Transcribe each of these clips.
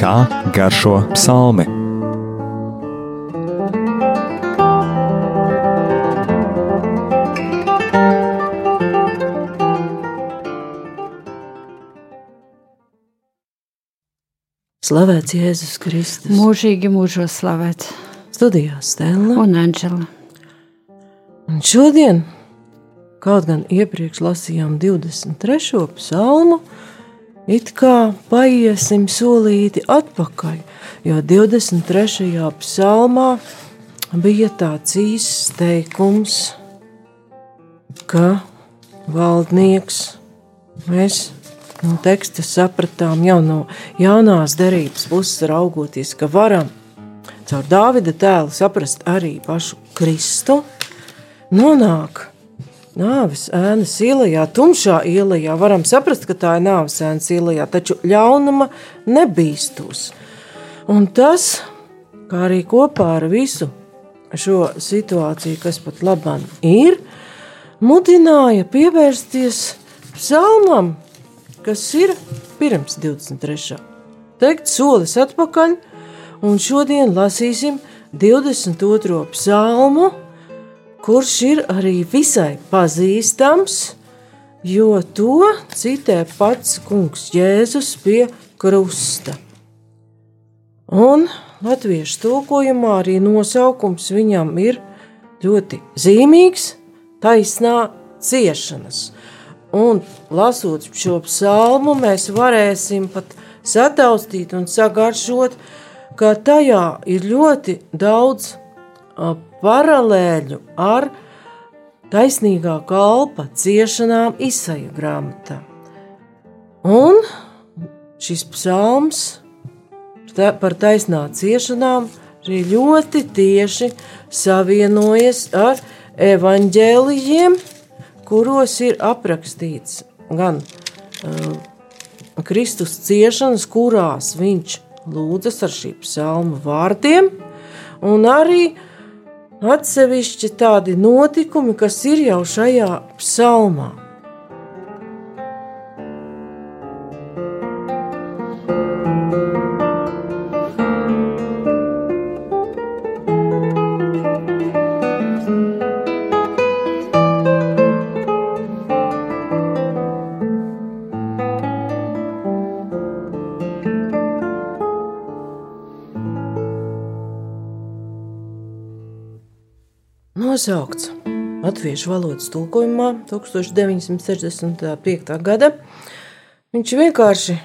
Kā garšo psalmi? Slavēts Jēzus Kristus. Mūžīgi mūžos slavēts. Studijā Stela. Un Anģela. Un šodien, kaut gan iepriekš lasījām 23. psalmu, it kā paiesim solīti atpakaļ, jo 23. psalmā bija tāds īsts teikums, ka valdnieks mēs no teksta sapratām jau no jaunās derības puses raugoties, ka varam caur Dāvida tēlu saprast arī pašu Kristu, nonāk nāves ēnas ielā, tumšā ielā. Varam saprast, ka tā ir nāves ēnas ielā, taču ļaunuma nebīstos. Un tas, kā arī kopā ar visu šo situāciju, kas pat labam ir, mudināja pievērsties psalmam, kas ir pirms 23. Teikt, solis atpakaļ, un šodien lasīsim 22. psalmu, kurš ir arī visai pazīstams, jo to citē pats kungs Jēzus pie krusta. Un latviešu tulkojumā arī nosaukums viņam ir ļoti zīmīgs - taisnā ciešanas. Un lasot šo psalmu, mēs varēsim pat sataustīt un sagaršot, ka tajā ir ļoti daudz paralēļu ar taisnīgā kalpa ciešanām izsaja grāmatā. Un šis psalms par taisnā ciešanām arī ļoti tieši savienojas ar evaņģēlijiem, kuros ir aprakstīts gan uh, Kristus ciešanas, kurās viņš lūdzas ar šī psalma vārdiem, un arī atsevišķi tādi notikumi, kas ir jau šajā psalmā. Nosaukts latviešu valodas tulkojumā 1965. gada. Viņš vienkārši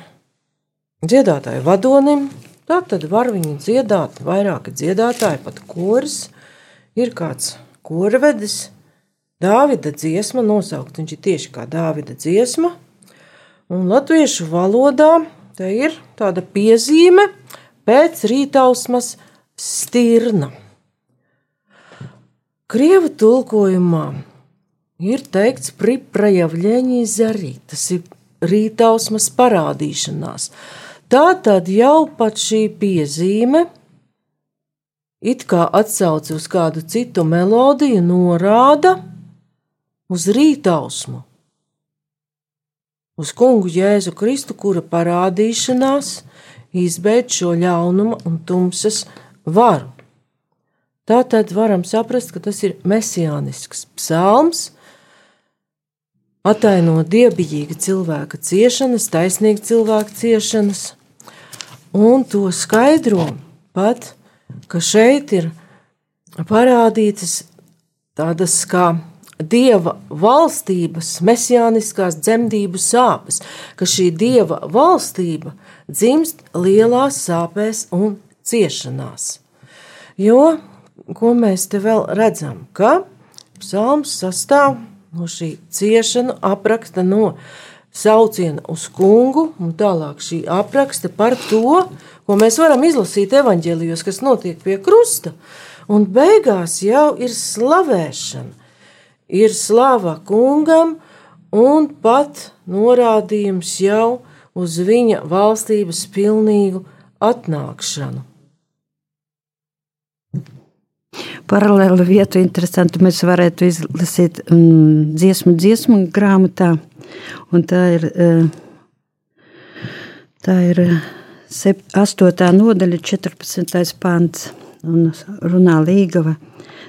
dziedātāju vadonim, tā tad var viņu dziedāt vairāki dziedātāji, pat kurs, ir kāds korvedis, Dāvida dziesma nosaukt, viņš ir tieši kā Dāvida dziesma, un latviešu valodā te ir tāda piezīme pēc rītausmas stirna. Krievu tulkojumā ir teikts priprajavļēņī zarī, tas ir rītausmas parādīšanās. Tā tad jau pat šī piezīme, it kā atsauce uz kādu citu melodiju, norāda uz rītausmu, uz kungu Jēzu Kristu, kura parādīšanās izbeidz šo ļaunuma un tumsas varu. Tā tad varam saprast, ka tas ir mesijānisks psalms, ataino dievbijīga cilvēka ciešanas, taisnīga cilvēka ciešanas, un to skaidro pat, ka šeit ir parādītas tādas kā dieva valstības, mesijāniskās dzemdību sāpes, ka šī dieva valstība dzimst lielās sāpēs un ciešanās. Jo ko mēs te vēl redzam? Ka psalms sastāv no šī ciešanu, apraksta no sauciena uz kungu, un tālāk šī apraksta par to, ko mēs varam izlasīt evaņģēlijos, kas notiek pie krusta. Un beigās jau ir slavēšana, ir slava kungam, un pat norādījums jau uz viņa valstības pilnīgu atnākšanu. Paralēli vietu interesantu mēs varētu izlasīt mm, dziesmu dziesmu grāmatā. Un tā ir, tā ir 8. nodaļa, 14. pants un runā līgava.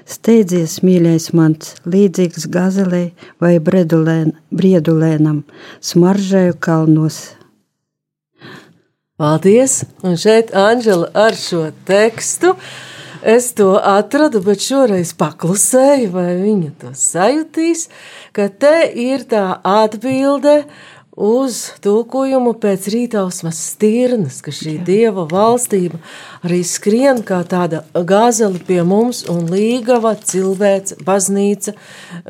Steidzies, mīļais mans, līdzīgs gazelē vai bredulēn, briedulēnam, smaržēju kalnos. Paldies! Un šeit Anģela ar šo tekstu. Es to atradu, bet šoreiz paklusēju, vai viņa to sajutīs, ka te ir tā atbilde uz tulkojumu pēc rītausmas stirnas, ka šī dieva valstība arī skrien kā tāda gāzeli pie mums un līgava cilvēks, baznīca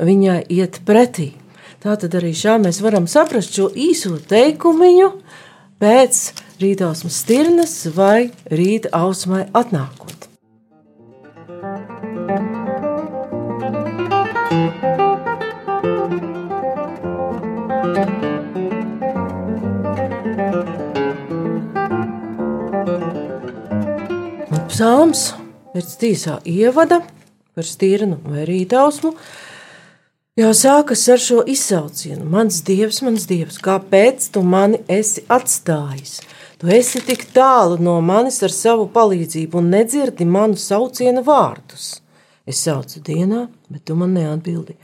viņai iet pretī. Tā tad arī šā mēs varam saprast šo īso teikumiņu pēc rītausmas stirnas vai rīta ausmai atnākot. Psalms pēc tīsā ievada par stirnu vai rītausmu jau sākas ar šo izsaucienu. Mans dievs, mans dievs, kāpēc tu mani esi atstājis? Tu esi tik tālu no manis ar savu palīdzību un nedzirdi manu saucienu vārdus. Es saucu dienā, bet tu man neatbildi,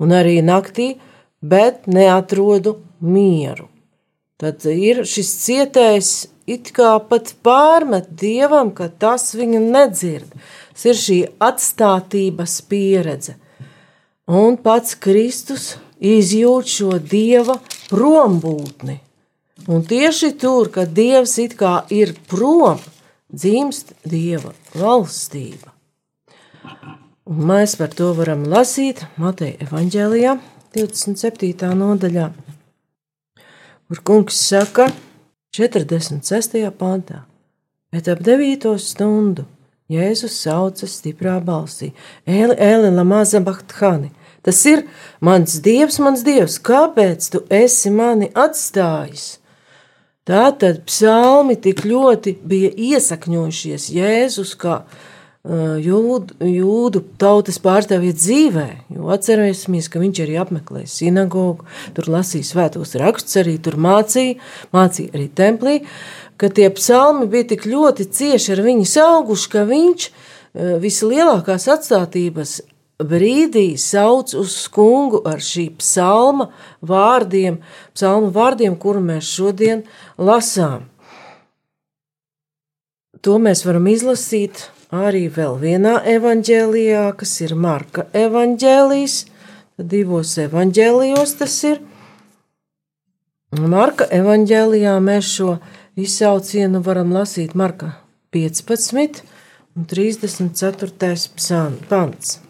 un arī naktī, bet neatrodu mieru. Tad ir šis cietējs it kā pat pārmet dievam, ka tas viņu nedzird. Tas ir šī atstātības pieredze. Un pats Kristus izjūt šo dieva prombūtni. Un tieši tur, kad dievs it kā ir prom, dzimst dieva valstība. Un mēs par to varam lasīt Mateja evaņģēlijā, 27. nodaļā, kur kungs saka, 46. pāntā, bet ap 9. stundu Jēzus sauca stiprā balsī: Eli, Eli, Lamaza Bahthani! Tas ir mans dievs, mans dievs, kāpēc tu esi mani atstājis? Tā tad psalmi tik ļoti bija iesakņojušies Jēzus kā jūdu, jūdu tautas pārstāvja dzīvē, atcerēsimies, ka viņš arī apmeklēja sinagogu, tur lasīja svētos rakstus, arī tur mācīja, mācīja arī templī, ka tie psalmi bija tik ļoti cieši ar viņu sauguši, ka viņš vislielākās atstādības brīdī sauc uz kungu ar šī psalma vārdiem, psalma vārdiem, kuru mēs šodien lasām. To mēs varam izlasīt arī vēl vienā evanģēlijā, kas ir Marka evanģēlijs, divos evanģēlijos tas ir. Marka evanģēlijā mēs šo izsaucienu varam lasīt Marka 15 un 34. pants.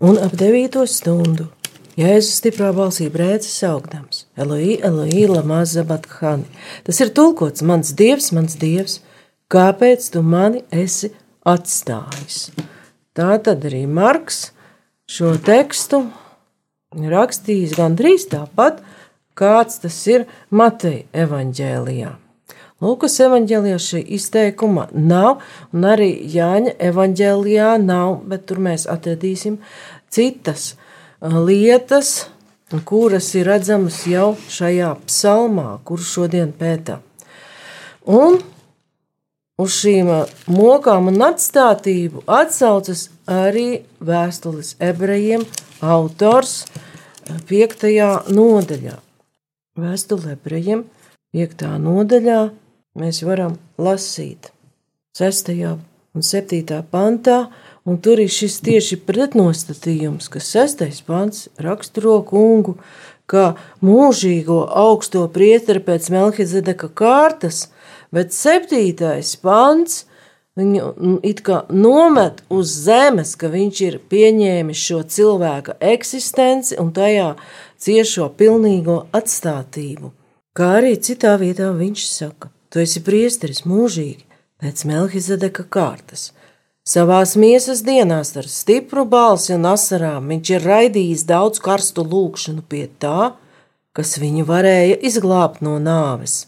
Un ap 9 stundu Jēzus stiprā balsī brēca saukdams: Eloī, Eloī, lama zabathani. Tas ir tulkots: Mans dievs, mans dievs, kāpēc tu mani esi atstājis. Tā tad arī Marks šo tekstu rakstījis gandrīz tāpat, kāds tas ir Mateja evaņģēlijā. Lūkas evanģēlijā šī izteikuma nav, un arī Jāņa evanģēlijā nav, bet tur mēs atradīsim citas uh, lietas, kuras ir redzamas jau šajā psalmā, kuru šodien pētām. Un Uz šīm mokām un atstātību atsaucas arī vēstules ebrejiem autors 5. nodaļā. Vēstule ebrejiem 5. nodaļā mēs varam lasīt 6. un 7. pantā, un tur ir šis tieši pretnostatījums, ka 6. pants raksturo kungu, kā mūžīgo augsto prieteri pēc Melhizedeka kārtas – bet septītais pants viņu nu, it kā nomet uz zemes, ka viņš ir pieņēmis šo cilvēka eksistenci un tajā ciešo pilnīgo atstātību. Kā arī citā vietā viņš saka, tu esi priesteris mūžīgi pēc Melhizedeka kārtas. Savās miesas dienās ar stipru balsi un asarām viņš ir raidījis daudz karstu lūgšanu pie tā, kas viņu varēja izglābt no nāves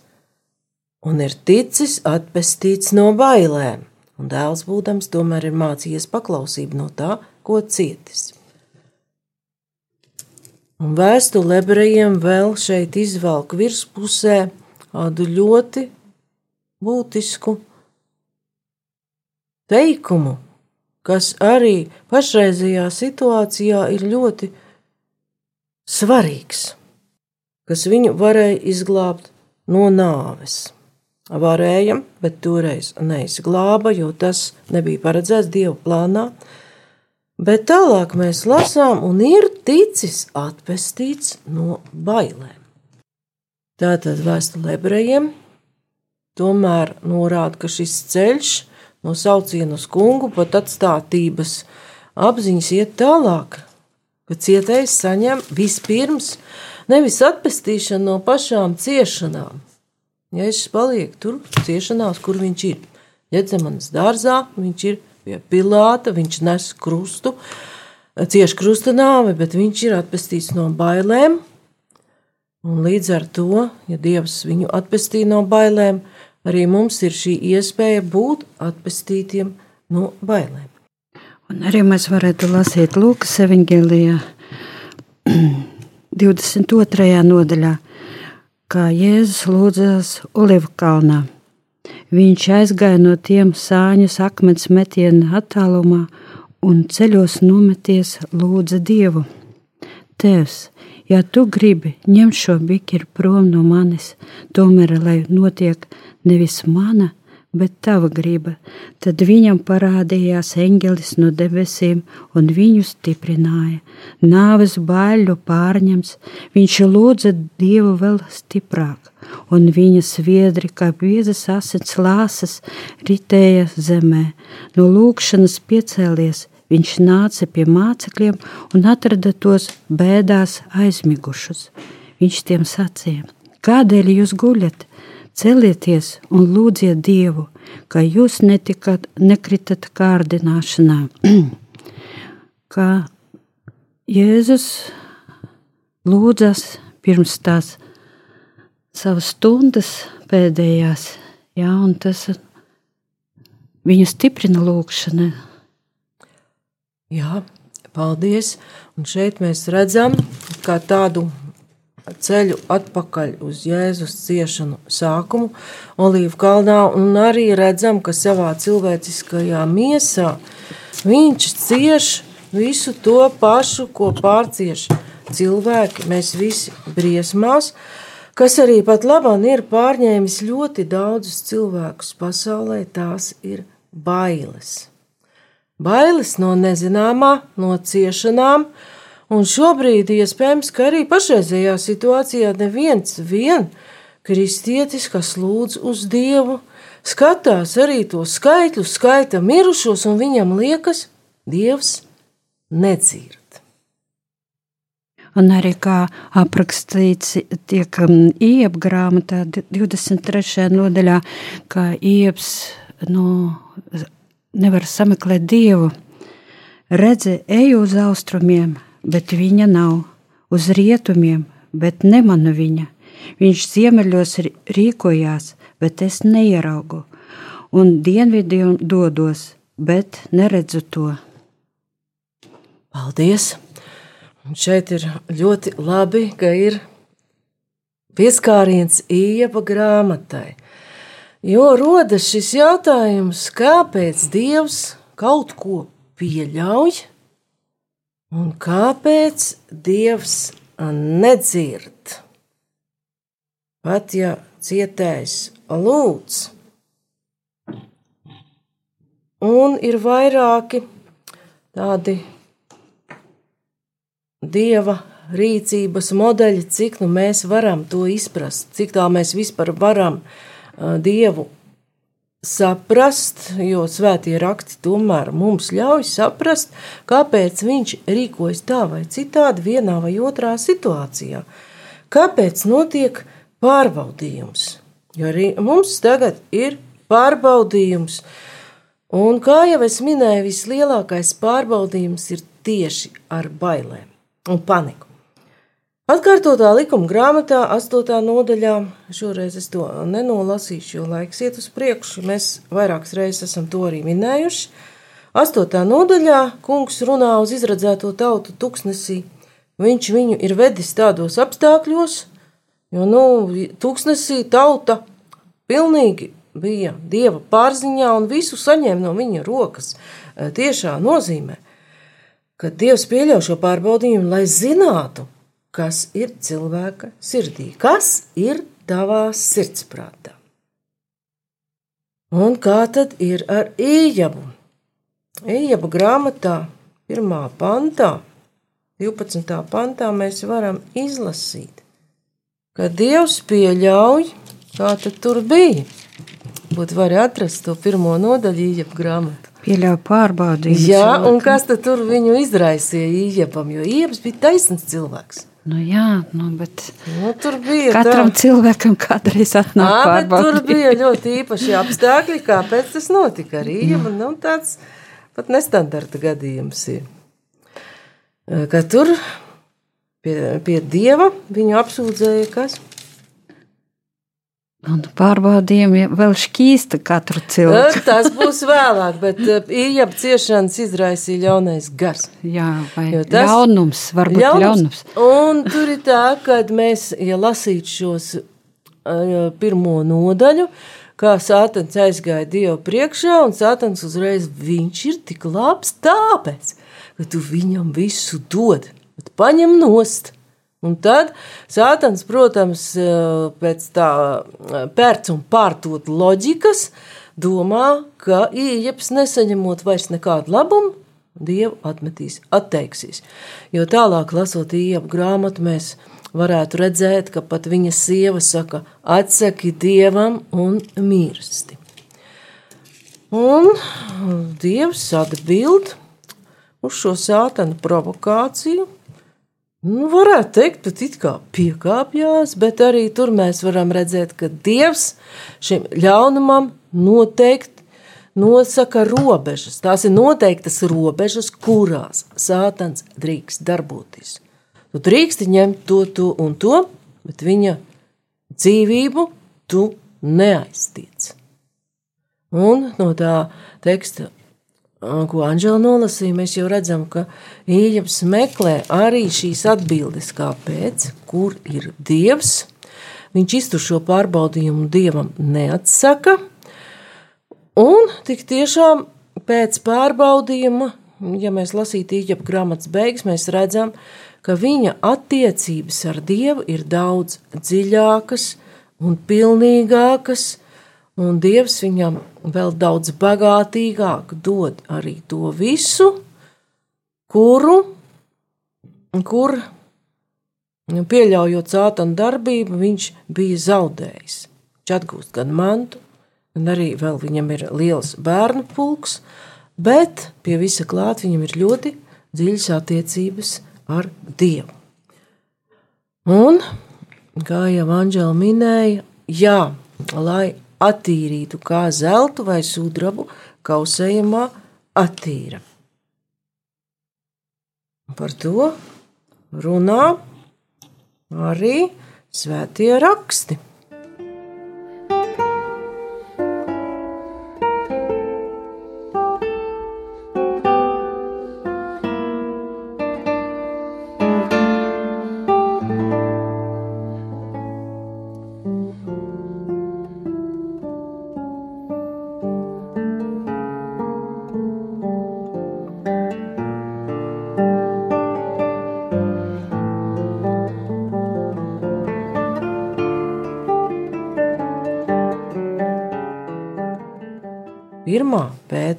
un ir ticis atpestīts no bailēm, un dēls būdams tomēr ir mācījies paklausību no tā, ko cietis. Un vēstule ebrejiem vēl šeit izvelk virspusē kādu ļoti būtisku teikumu, kas arī pašreizajā situācijā ir ļoti svarīgs, kas viņu varēja izglābt no nāves. Varējam, bet toreiz neizglāba, jo tas nebija paredzēts Dieva plānā. Bet tālāk mēs lasām, un ir ticis atpestīts no bailēm. Tātad vēstule ebrejiem tomēr norāda, ka šis ceļš no sauciena uz kungu pat atstātības apziņas iet tālāk, ka cietējs saņem vispirms nevis atpestīšanu no pašām ciešanām, Jēzus paliek tur, ciešanās, kur viņš ir. Ģedzemanas dārzā viņš ir pie Pilāta, viņš nes krustu, cieši krusta nāve, bet viņš ir atpestīts no bailēm. Un līdz ar to, ja Dievs viņu atpestīja no bailēm, arī mums ir šī iespēja būt atpestītiem no bailēm. Un arī mēs varētu lasīt Lūkas evanģēlijā 22. nodaļā kā Jēzus lūdzās Olivu kalnā. Viņš aizgāja no tiem sāņus akmens metiena attālumā un ceļos nometies lūdza Dievu. Tēvs, ja tu gribi ņemt šo bikiri prom no manis, tomēr lai notiek nevis mana, bet tava griba. Tad viņam parādījās eņģelis no debesīm un viņu stiprināja. Nāves baļu pārņems, viņš lūdza Dievu vēl stiprāk, un viņa sviedri kā biezas asins lāsas ritēja zemē. No lūkšanas piecēlies, viņš nāca pie mācekļiem un atrada tos bēdās aizmigušus. Viņš tiem sacīja: Kādēļ jūs guļat? Celieties un lūdziet Dievu, ka jūs netikat, nekritat kārdināšanā. kā Jēzus lūdzas pirms tās savas stundas pēdējās, jā, un tas viņu stiprina lūkšana. Jā, paldies. Un šeit mēs redzam, kā tādu ceļu atpakaļ uz Jēzus ciešanu sākumu, Olīvu kalnā, un arī redzam, ka savā cilvēciskajā miesā viņš cieš visu to pašu, ko pārcieš cilvēki, mēs visi briesmās, kas arī pat labāk ir pārņēmis ļoti daudzus cilvēkus pasaulē, tās ir bailes. Bailes no nezināmā, no ciešanām, Un šobrīd iespējams, ka arī pašreizējā situācijā neviens vien kristietis, kas lūdz uz Dievu, skatās arī to skaitļu, skaita mirušos, un viņam liekas, Dievs nedzird. Un arī kā aprakstīts tiek um, iepa grāmatā 23. nodaļā, kā ieps nu, nevar sameklēt Dievu. Redzi, eju uz austrumiem, bet viņa nav, uz rietumiem, bet nemanu viņa. Viņš ziemeļos rīkojās, bet es neieraugu, un dienvidiem dodos, bet neredzu to. Paldies! Un šeit ir ļoti labi, ka ir pieskāriens iepa grāmatai. Jo rodas šis jautājums, kāpēc Dievs kaut ko pieļauj, Un kāpēc Dievs nedzird? Pat ja cietējs lūdz, un ir vairāki tādi dieva rīcības modeļi, cik nu mēs varam to izprast, cik tā mēs vispār varam uh, dievu saprast, jo svētie raksti tomēr mums ļauj saprast, kāpēc viņš rīkojas tā vai citādi, vienā vai otrā situācijā. Kāpēc notiek pārbaudījums? Jo arī mums tagad ir pārbaudījums, un kā jau es minēju, vislielākais pārbaudījums ir tieši ar bailēm un paniku. Atkārtotā likuma grāmatā, 8. nodaļā, šoreiz es to nenolasīšu, jo laiks iet uz priekšu. Mēs vairākas reizes esam to arī minējuši. Astotā nodaļā kungs runā uz izredzēto tautu tuksnesī. Viņš viņu ir vedis tādos apstākļos, jo, nu, tuksnesī tauta pilnīgi bija dieva pārziņā un visu saņēma no viņa rokas. Tiešā nozīmē, ka dievs pieļauj šo pārbaudījumu, lai zinātu, kas ir cilvēka sirdī, kas ir tavā sirdsprātā. Un kā tad ir ar ījabu? Ījabu grāmatā, pirmā pantā, 12. pantā mēs varam izlasīt, ka Dievs pieļauj, kā tur bija. Būtu var atrast to pirmo nodaļu ījabu grāmatu. Pieļauj pārbaudījumu. Jā, un kas tad tur viņu izraisīja ījabam, jo ījabs bija taisns cilvēks. Nu, jā, nu, bet Nu, tur bija katram tā. cilvēkam kādreiz atnāk bet tur bija ļoti īpaši apstākļi, kāpēc tas notika arī. Ja, nu, tāds pat nestandarta gadījums ir. Ka tur pie, pie dieva viņu apsūdzēja kas? Un pārbaudījumi vēl šķīsta katru cilvēku. Tas būs vēlāk, bet īņķa ciešanas izraisīja ļaunais gars. Jā, vai Jo tas- ļaunums, varbūt ļaunums. Un tur ir tā, ka mēs, ja lasītu šos uh, pirmo nodaļu, kā Sātans aizgāja Dievu priekšā, un Sātans uzreiz viņš ir tik labs tāpēc, ka tu viņam visu dod, bet paņem nost. Un tad Sātans, protams, eh, pēc tā eh, pērc un pārtot loģikas, domā, ka īņķis nesaņemot vairs nekādu labumu, Dievu atmetīs, atteiksies. Jo tālāk, lasot īņķu grāmatu, mēs varētu redzēt, ka pat viņa sieva saka, atsaki Dievam un mīlesti. Un Dievs atbild uz šo sātana provokāciju. Nu, varētu teikt, pat it kā piekāpjās, bet arī tur mēs varam redzēt, ka Dievs šim ļaunumam noteikti nosaka robežas. Tās ir noteiktas robežas, kurās sātans drīkst darboties. Tu drīksti ņemt to, to un to, bet viņa dzīvību tu neaiztiec. Un no tā teksta ko Anģela nolasīja, mēs jau redzam, ka Īņķis meklē arī šīs atbildes, kāpēc, kur ir Dievs. Viņš iztur šo pārbaudījumu Dievam neatsaka, un tik tiešām pēc pārbaudījuma, ja mēs lasītu Īņķa grāmatas beigas, mēs redzam, ka viņa attiecības ar Dievu ir daudz dziļākas un pilnīgākas, un Dievs viņam vēl daudz bagātīgāk dod arī to visu, kuru, kur, pieļaujot sātanu darbību, viņš bija zaudējis. Viņš atgūst gan mantu, gan arī vēl viņam ir liels bērnu pulks, bet pie visa klāt viņam ir ļoti dziļas attiecības ar Dievu. Un, kā jau Anģela minēja, jā, lai attīrītu kā zeltu vai sudrabu, kausējumā attīra. Par to runā arī svētie raksti.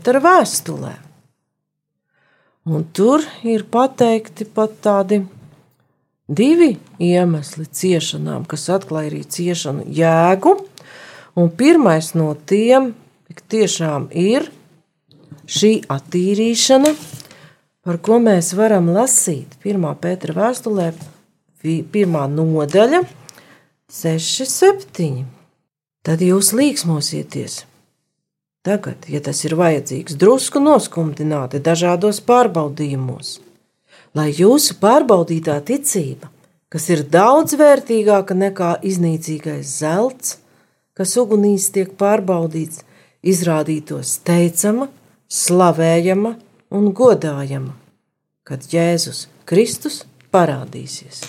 Pētera vēstulē. Un tur ir pateikti pat tādi divi iemesli ciešanām, kas atklāja arī ciešanu jēgu. Un pirmais no tiem tiešām ir šī attīrīšana, par ko mēs varam lasīt 1. Pētera vēstulē, vi- pirmā nodaļa, 6, 7. Tad jūs līksmosieties. Tagad, ja tas ir vajadzīgs, drusku noskumtināti dažādos pārbaudījumos, lai jūsu pārbaudītā ticība, kas ir daudz vērtīgāka nekā iznīcīgais zelts, kas ugunīs tiek pārbaudīts, izrādītos teicama, slavējama un godājama, kad Jēzus Kristus parādīsies.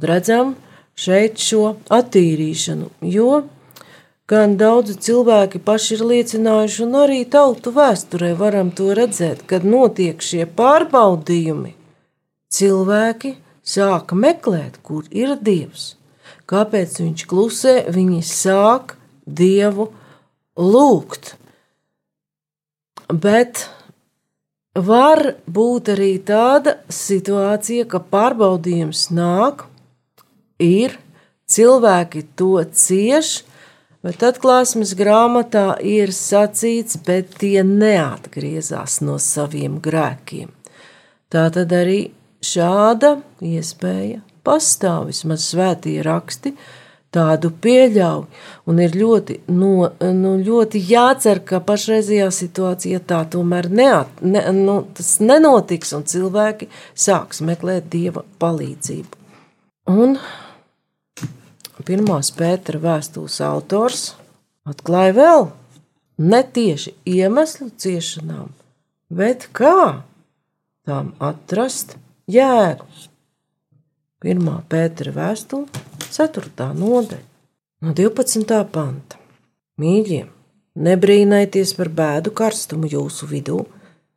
Redzam šeit šo attīrīšanu, jo gan daudzi cilvēki paši ir liecinājuši, un arī tautu vēsturē varam to redzēt, kad notiek šie pārbaudījumi. Cilvēki sāk meklēt, kur ir Dievs. Kāpēc viņš klusē? Viņi sāk Dievu lūgt. Bet var būt arī tāda situācija, ka pārbaudījums nāk, ir cilvēki to cieš, bet atklāsmes grāmatā ir sacīts, bet tie neatgriezās no saviem grēkiem. Tā tad arī šāda iespēja pastāv vismaz svētie raksti. Tādu pieļauj, un ir ļoti, no, nu, ļoti jācer, ka pašreizajā situācijā tā tomēr neat, ne, nu, nenotiks, un cilvēki sāks meklēt dieva palīdzību. Un pirmās Pētera vēstules autors atklāja vēl ne tieši iemeslu ciešanām, bet kā tām atrast jēgu. 1. pētera vēstule, 4. nodaļa, no 12. panta. Mīļie, nebrīnaities par bēdu karstumu jūsu vidū,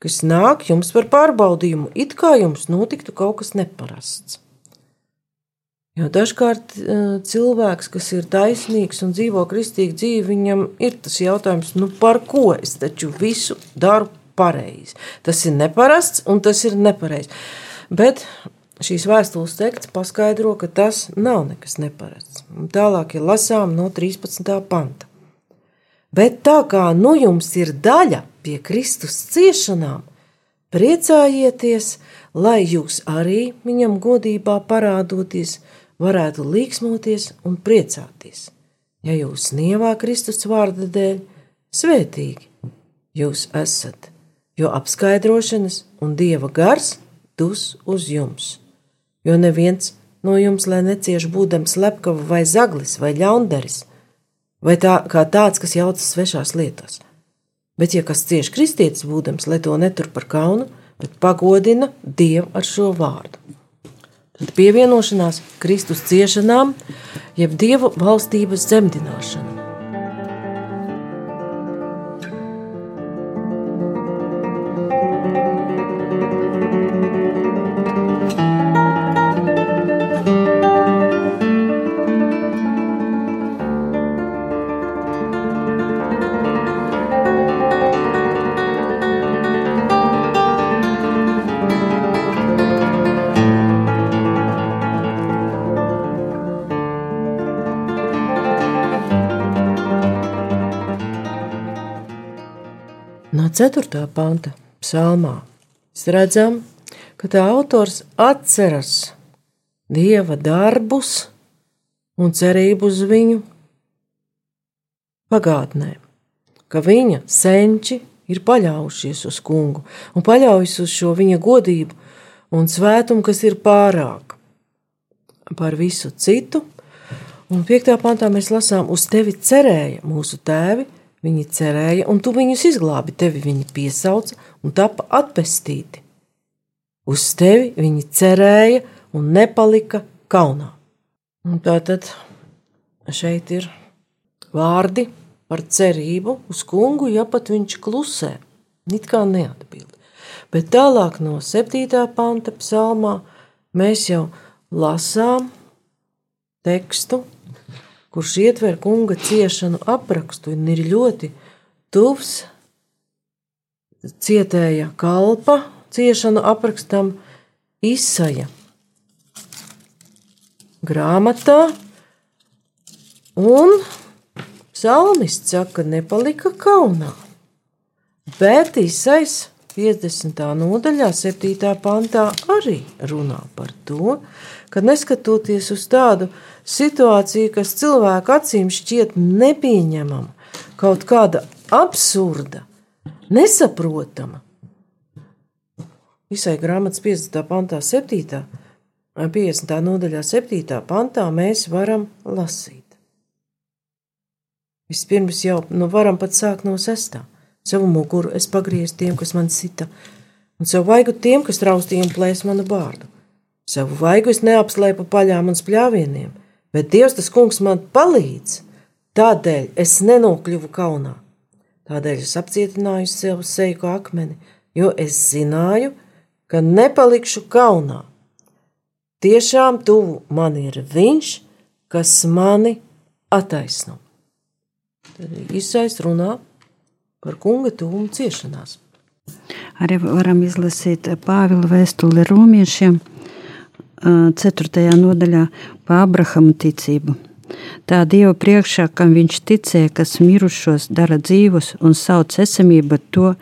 kas nāk jums par pārbaudījumu, it kā jums notiktu kaut kas neparasts. Jo dažkārt e, cilvēks, kas ir taisnīgs un dzīvo kristīgu dzīvi, viņam ir tas jautājums, nu par ko es taču visu daru pareizi. Tas ir neparasts un tas ir nepareizi. Bet šīs vēstules teksts paskaidro, ka tas nav nekas neparasts. Un tālāk ir lasām no 13. panta. Bet tā kā nu jums ir daļa pie Kristus ciešanām, priecājieties, lai jūs arī viņam godībā parādoties, varētu līksmoties un priecāties. Ja jūs nievā Kristus vārda dēļ, svētīgi jūs esat, jo apskaidrošanas un dieva gars dus uz jums jo neviens no jums, lai necieš būdams slepkava vai zaglis vai ļaundaris, vai tā kā tāds, kas jaucas svešās lietās. Bet, ja kas cieš kristietis būdams, lai to netur par kaunu, bet pagodina Dievu ar šo vārdu. Pievienošanās Kristus ciešanām, jeb Dieva valstības zemdināšana. 4. panta psalmā mēs redzam, ka tā autors atceras dieva darbus un cerību uz viņu pagātnē, ka viņa senči ir paļaujušies uz kungu un paļaujas uz šo viņa godību un svētumu, kas ir pārāk par visu citu. Un 5. pantā mēs lasām, uz tevi cerēja mūsu tēvi, Viņi cerēja, un tu viņus izglābi, tevi viņi piesauca un tapa atpestīti. Uz tevi viņi cerēja un nepalika kaunā. Un tā tad šeit ir vārdi par cerību uz kungu, ja pat viņš klusē, it kā neatbild. Bet tālāk no 7. panta psalmā mēs jau lasām tekstu, kurš ietver kunga ciešanu aprakstu un ir ļoti tuvs cietēja kalpa ciešanu aprakstam Isaja grāmatā, un psalmists saka, nepalika kaunā. Bet Isais 50. nodaļā, 7. pantā arī runā par to, ka neskatoties uz tādu situācija, kas cilvēku acīm šķiet nepieņemama, kaut kāda absurda, nesaprotama. Visai grāmatas 50. pantā, 7. 50. nodaļā, 7. pantā mēs varam lasīt. Vispirms jau nu, varam pat sākt no 6. Savu muguru es pagriezu tiem, kas man sita, un savu vaigu tiem, kas raustīja un plēs manu bārdu. Savu vaigu es neapslēpu paļām un spļāvieniem, bet Dievs tas kungs man palīdz. Tādēļ es nenokļuvu kaunā. Tādēļ es apcietināju sev seju kā akmeni, jo es zināju, ka nepalikšu kaunā. Tiešām tuvu man ir viņš, kas mani attaisno. Tad izsais runā par kunga tuvumu ciešanās. Arī varam izlasīt Pāvila vēstuli romiešiem 4. nodaļā par Abrahama ticību. Tā Dieva priekšā, kam viņš ticēja, kas mirušos dara dzīvus un sauc esamību to,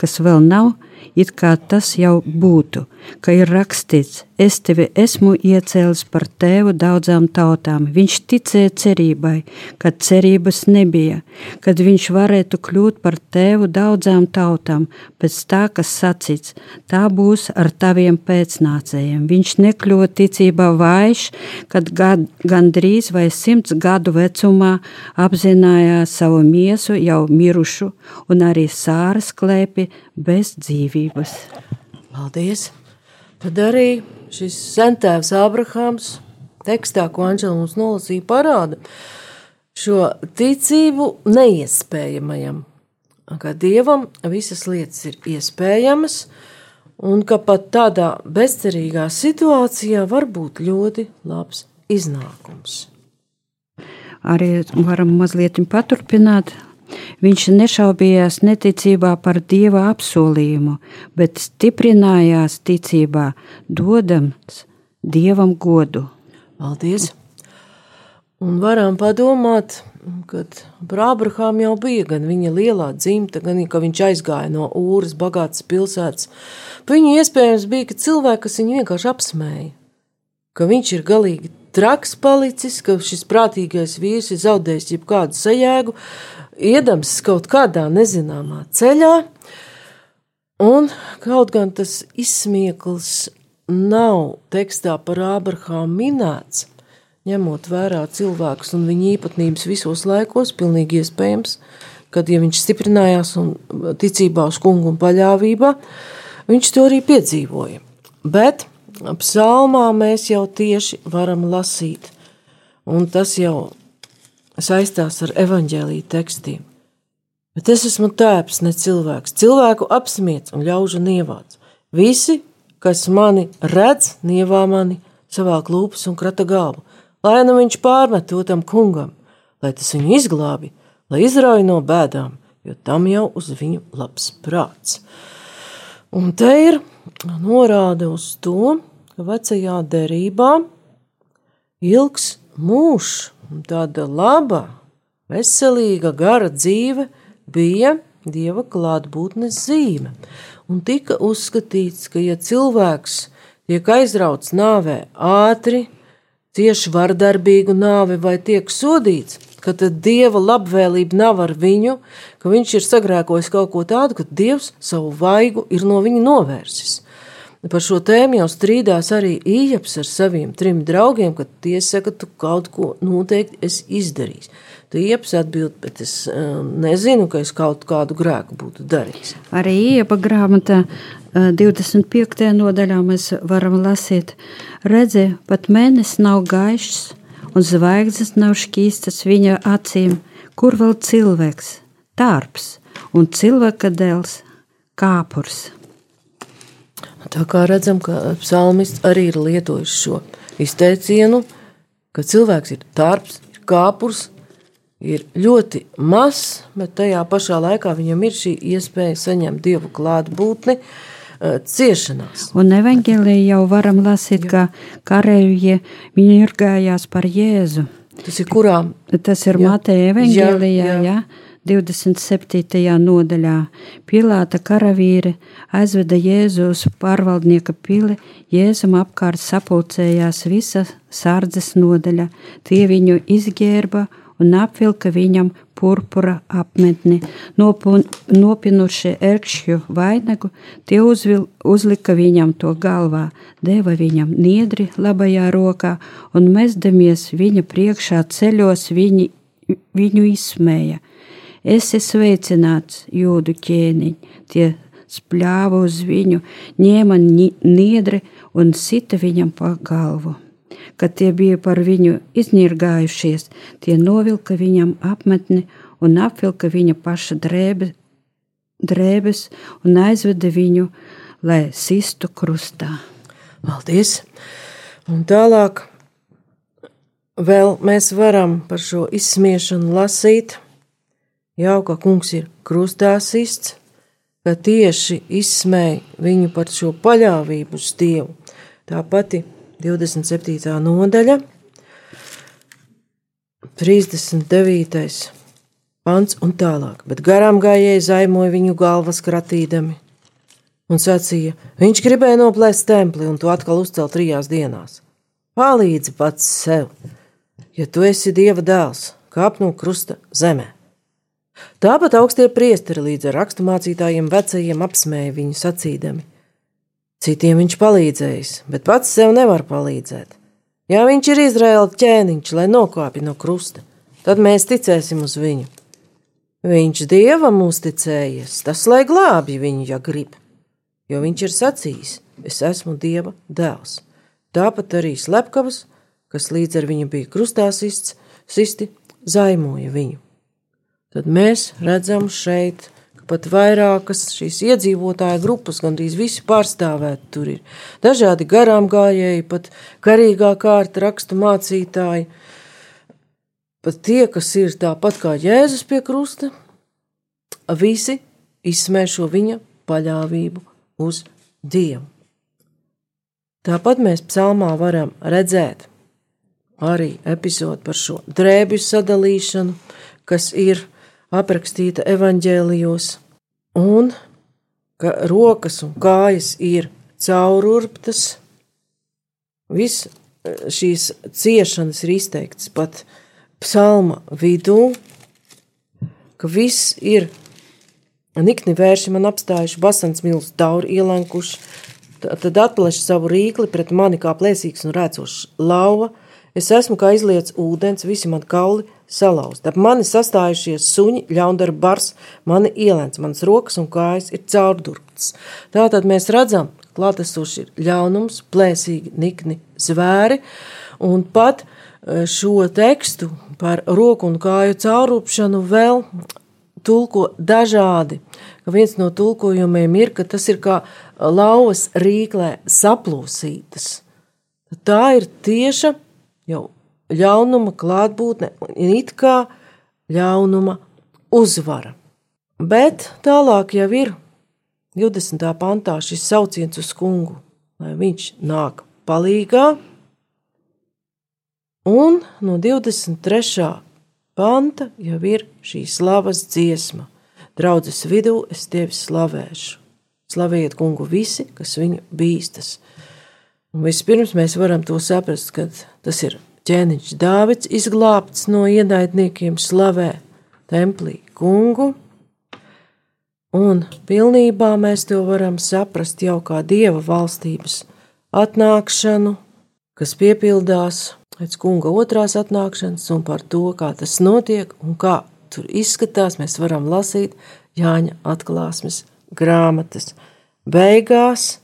kas vēl nav, it kā tas jau būtu, ka ir rakstīts, es tevi esmu iecēlis par tēvu daudzām tautām. Viņš ticēja cerībai, kad cerības nebija, kad viņš varētu kļūt par tēvu daudzām tautām, pēc tā, kas sacīts, tā būs ar taviem pēcnācējiem. Viņš nekļuva ticībā vājš, kad gad, gandrīz vai simts gadu vecumā apzinājās savu miesu jau mirušu un arī sāras klēpi bez dzīvības. Paldies! Tad arī šis sentēvs Abrahams, tekstā, ko Anģela mums nolasīja, parāda šo ticību neiespējamajam, ka Dievam visas lietas ir iespējamas, un ka pat tādā bezcerīgā situācijā var būt ļoti labs iznākums. Arī varam mazliet paturpināt Viņš nešaubījās neticībā par dieva apsolījumu, bet stiprinājās ticībā, dodams dievam godu. Paldies! Un varam padomāt, kad par Abrahāmu jau bija gan viņa lielā dzimta, gan ka viņš aizgāja no ūras, bagātas pilsētas. Viņu iespējams bija, ka cilvēki, kas viņu vienkārši apsmēja, ka viņš ir galīgi traks palicis, ka šis prātīgais vīrs ir zaudējis jebkādu sajēgu, iedams kaut kādā nezināmā ceļā, un kaut gan tas izsmiekls nav tekstā par Ābrahāmu minēts, ņemot vērā cilvēkus un viņa īpatnības visos laikos, pilnīgi iespējams, kad ja viņš stiprinājās un ticībā uz kungu un paļāvībā, viņš to arī piedzīvoja. Bet psalmā mēs jau tieši varam lasīt, un tas jau saistās ar evaņģēlīju tekstiem. Bet es esmu tēps, ne cilvēks. Cilvēku apsmiets un ļaužu nievāts. Visi, kas mani redz, nievā mani savā klūpas un krata galvu. Lai nu viņš pārmet to tam kungam, lai tas viņu izglābi, lai izrauj no bēdām, jo tam jau uz viņu labs prāts. Un te ir norāde uz to, ka vecajā derībā ilgs mūžs tāda laba, veselīga, gara dzīve bija dieva klātbūtnes zīme. Un tika uzskatīts, ka, ja cilvēks tiek aizrauts nāvē ātri, cieši vardarbīgu nāvi vai tiek sodīts, ka tad dieva labvēlība nav ar viņu, ka viņš ir sagrēkojis kaut ko tādu, ka dievs savu vaigu ir no viņa novērsis. Par šo tēmu jau strīdās arī Ījaps ar saviem trim draugiem, kad tie saka, tu kaut ko noteikti esi izdarījis. Tu Ījaps atbild, bet es um, nezinu, ka es kaut kādu grēku būtu darījis. Arī Iepa grāmatā 25. Uh, nodaļā mēs varam lasīt, redzi, pat mēnesis nav gaišs un zvaigznes nav šķīstas viņa acīm, kur vēl cilvēks, tārps un cilvēka dēls, kāpurs. Tā kā redzam, ka psalmists arī ir lietojis šo izteicienu, ka cilvēks ir darbs, ir kāpurs, ir ļoti mazs, bet tajā pašā laikā viņam ir šī iespēja saņemt dievu klātbūtni eh, ciešanās. Un evanģēlī jau varam lasīt, Jā. ka kareivji viņi ir gājās par Jēzu. Tas ir kurām? Tas ir Mateja evanģēlijā, jā. jā. jā 27. nodaļā. Pilāta karavīri aizveda Jēzu uz pārvaldnieka pili, Jēzum apkārt sapulcējās visa sardzes nodaļa, tie viņu izģērba un apvilka viņam purpura apmetni, nopun, nopinuši erkšķu vainagu, tie uzvil, uzlika viņam to galvā, deva viņam niedri labajā rokā un mezdamies viņa priekšā ceļos viņi, viņu izsmēja Esi sveicināts, jūdu ķēniņ, tie spļāva uz viņu, ņēma niedri un sita viņam pa galvu. Kad tie bija par viņu iznirgājušies, tie novilka viņam apmetni un apvilka viņa paša drēbe, drēbes un aizveda viņu, lai sistu krustā. Paldies! Un tālāk vēl mēs varam par šo izsmiešanu lasīt. Jau ka kungs ir krustā sists, ka tieši izsmēja viņu par šo paļāvību uz Dievu. Tā pati 27. nodaļa, 39. pants un tālāk, bet garām gājēji zaimoja viņu galvas kratīdami un sacīja, viņš gribēja noplēst templi un to atkal uzcelt trijās dienās. Palīdzi pats sev, ja tu esi Dieva dēls, kāp no krusta zemē. Tāpat augstie priesteri līdz ar raksturmācītājiem vecajiem apsmēja viņu sacīdami: Citiem viņš palīdzējis, bet pats sev nevar palīdzēt. Ja viņš ir Izraēla ķēniņš, lai nokāpja no krusta, tad mēs ticēsim uz viņu. Viņš dievam uzticējies, tas lai glābj viņu, ja grib, jo viņš ir sacījis: Es esmu dieva dēls. Tāpat arī slepkavas, kas līdz ar viņu bija krustā sists, sisti, zaimoja viņu tad mēs redzam šeit, ka pat vairākas šīs iedzīvotāju grupas, gandrīz visi pārstāvēti tur ir. Dažādi garām gājēji, pat karīgā kārta rakstu mācītāji, pat tie, kas ir tāpat kā Jēzus pie krusta, visi izsmēšo viņa paļāvību uz Dievu. Tāpat mēs psalmā varam redzēt arī epizodi par šo drēbju sadalīšanu, kas ir aprakstīta evaņģēlijos, un ka rokas un kājas ir caururptas. Viss šīs ciešanas ir izteikts pat psalma vidū, ka viss ir nikni vērši man apstājuši, basans milz dauri ielenkuši, tad atpleš savu rīkli pret mani kā plēsīgs un rēcošs lauva, es esmu kā izliets ūdens, visi man kauli salauzti. Ap mani sastājušies suņi, ļaundara bars, mani ielēns, manas rokas un kājas ir caurdurktas. Tātad mēs redzam, klātesoši ir ļaunums, plēsīgi, nikni zvēri, un pat e, šo tekstu par roku un kāju caurupšanu vēl tulko dažādi. Viens no tulkojumiem ir, ka tas ir kā lauvas rīklē saplūsītas. Tā ir tieša jau ļaunuma klātbūtne un it kā ļaunuma uzvara. Bet tālāk jau ir 20. pantā šis sauciens uz kungu, lai viņš nāk palīgā, un no 23. panta jau ir šī slavas dziesma. Draudzes vidū es tevi slavēšu. Slavējiet kungu visi, kas viņu bīstas. Un vispirms mēs varam to saprast, ka tas ir ķēniņš Dāvids izglābts no ienaidniekiem slavē templī kungu, un pilnībā mēs to varam saprast jau kā dieva valstības atnākšanu, kas piepildās pēc kunga otrās atnākšanas, un par to, kā tas notiek un kā tur izskatās, mēs varam lasīt Jāņa atklāsmes grāmatas. Beigās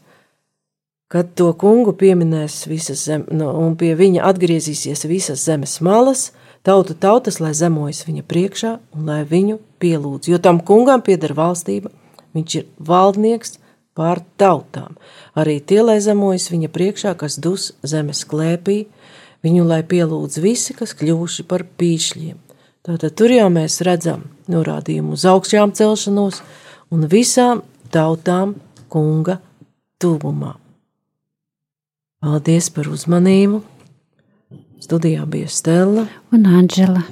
kad to kungu pieminēs visas zemes, no, un pie viņa atgriezīsies visas zemes malas, tauta tautas, lai zemojas viņa priekšā un lai viņu pielūdz, jo tam kungam pieder valstība, viņš ir valdnieks pār tautām. Arī tie, lai zemojas viņa priekšā, kas dus zemes klēpī, viņu lai pielūdz visi, kas kļuvuši par pīšļiem. Tātad tur jau mēs redzam norādījumu uz augšām celšanos un visām tautām kunga tuvumā. Paldies par uzmanību! Studijā bija Stela un Anģela.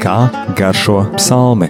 Kā garšo psalmi?